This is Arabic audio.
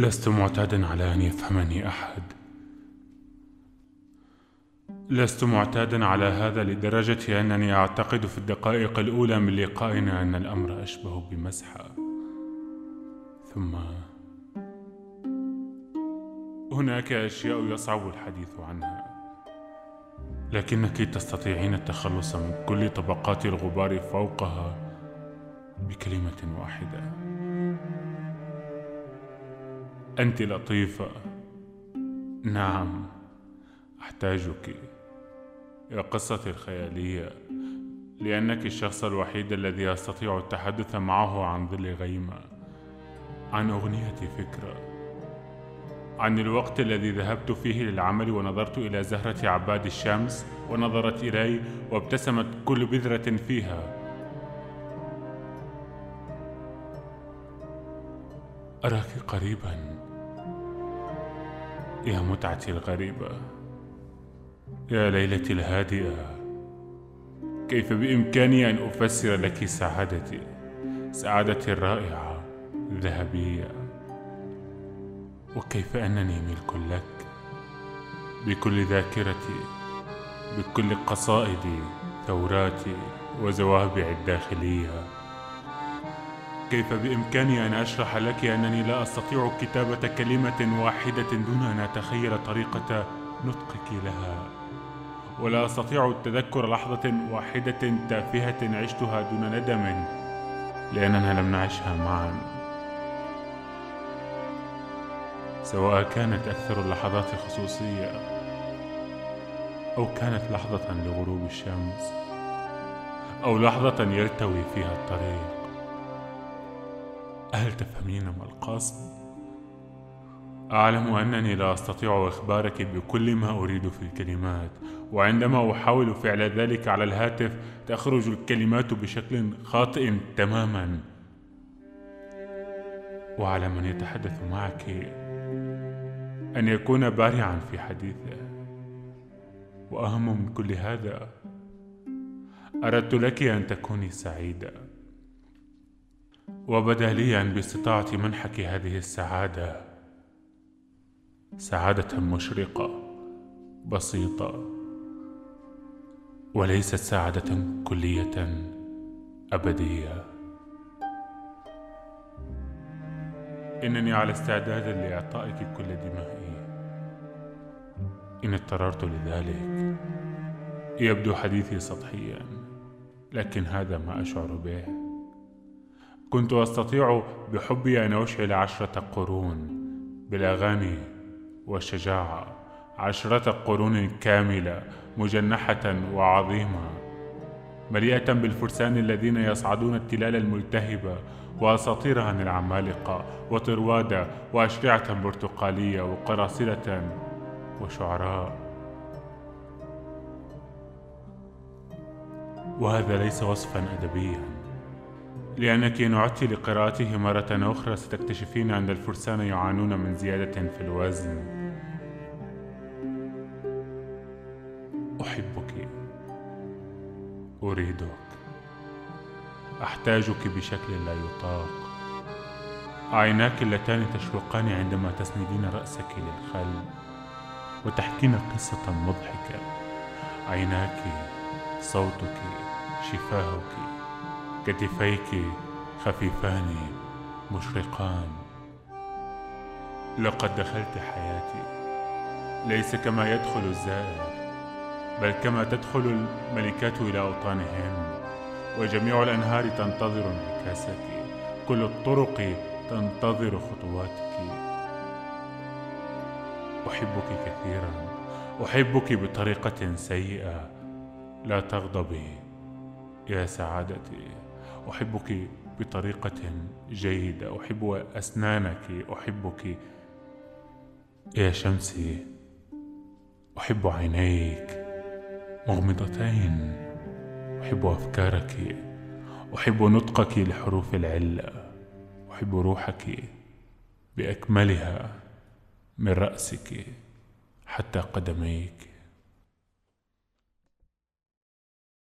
لست معتادا على أن يفهمني أحد. لست معتادا على هذا لدرجة أنني أعتقد في الدقائق الأولى من لقائنا أن الأمر أشبه بمزحه ثم هناك أشياء يصعب الحديث عنها. لكنك تستطيعين التخلص من كل طبقات الغبار فوقها بكلمة واحدة. أنت لطيفة. نعم أحتاجك يا قصتي الخياليه لأنك الشخص الوحيد الذي استطيع التحدث معه عن ظل غيمة عن أغنية فكرة عن الوقت الذي ذهبت فيه للعمل ونظرت إلى زهرة عباد الشمس ونظرت إلي وابتسمت كل بذرة فيها. أراك قريبا. يا متعتي الغريبة يا ليلتي الهادئة كيف بإمكاني أن أفسر لك سعادتي؟ سعادتي الرائعة الذهبية وكيف أنني ملك لك؟ بكل ذاكرتي بكل قصائدي ثوراتي وزوابع الداخلية. كيف بإمكاني أن أشرح لك أنني لا أستطيع كتابة كلمة واحدة دون أن أتخيل طريقة نطقك لها. ولا أستطيع التذكر لحظة واحدة تافهة عشتها دون ندم لأننا لم نعشها معا. سواء كانت أكثر اللحظات خصوصية أو كانت لحظة لغروب الشمس أو لحظة يلتوي فيها الطريق. هل تفهمين ما القصد؟ أعلم أنني لا أستطيع إخبارك بكل ما أريد في الكلمات وعندما أحاول فعل ذلك على الهاتف تخرج الكلمات بشكل خاطئ تماما. وعلى من يتحدث معك أن يكون بارعا في حديثه. وأهم من كل هذا أردت لك أن تكوني سعيدة وبدأ لي أن باستطاعتي منحك هذه السعادة. سعادة مشرقة بسيطة وليست سعادة كلية أبدية. إنني على استعداد لإعطائك كل دمائي. إن اضطررت لذلك. يبدو حديثي سطحيا لكن هذا ما أشعر به. كنت أستطيع بحبي أن أشعل عشرة قرون بالأغاني والشجاعة. عشرة قرون كاملة مجنحة وعظيمة. مليئة بالفرسان الذين يصعدون التلال الملتهبة وأساطير عن العمالقة وطروادة وأشرعة برتقالية وقراصنة وشعراء. وهذا ليس وصفا أدبيا. لأنك إن عدت لقراءته مرة أخرى ستكتشفين أن الفرسان يعانون من زيادة في الوزن. أحبك. أريدك. أحتاجك بشكل لا يطاق. عيناك اللتان تشرقان عندما تسندين رأسك للخلف وتحكين قصة مضحكة. عيناك صوتك شفاهك. كتفيك خفيفان مشرقان. لقد دخلت حياتي. ليس كما يدخل الزائر بل كما تدخل الملكات إلى أوطانهن وجميع الأنهار تنتظر انعكاسك. كل الطرق تنتظر خطواتك. أحبك كثيرا أحبك بطريقة سيئة. لا تغضبي يا سعادتي. أحبك بطريقة جيدة أحب أسنانك أحبك يا شمسي أحب عينيك مغمضتين أحب أفكارك أحب نطقك لحروف العلة أحب روحك بأكملها من رأسك حتى قدميك.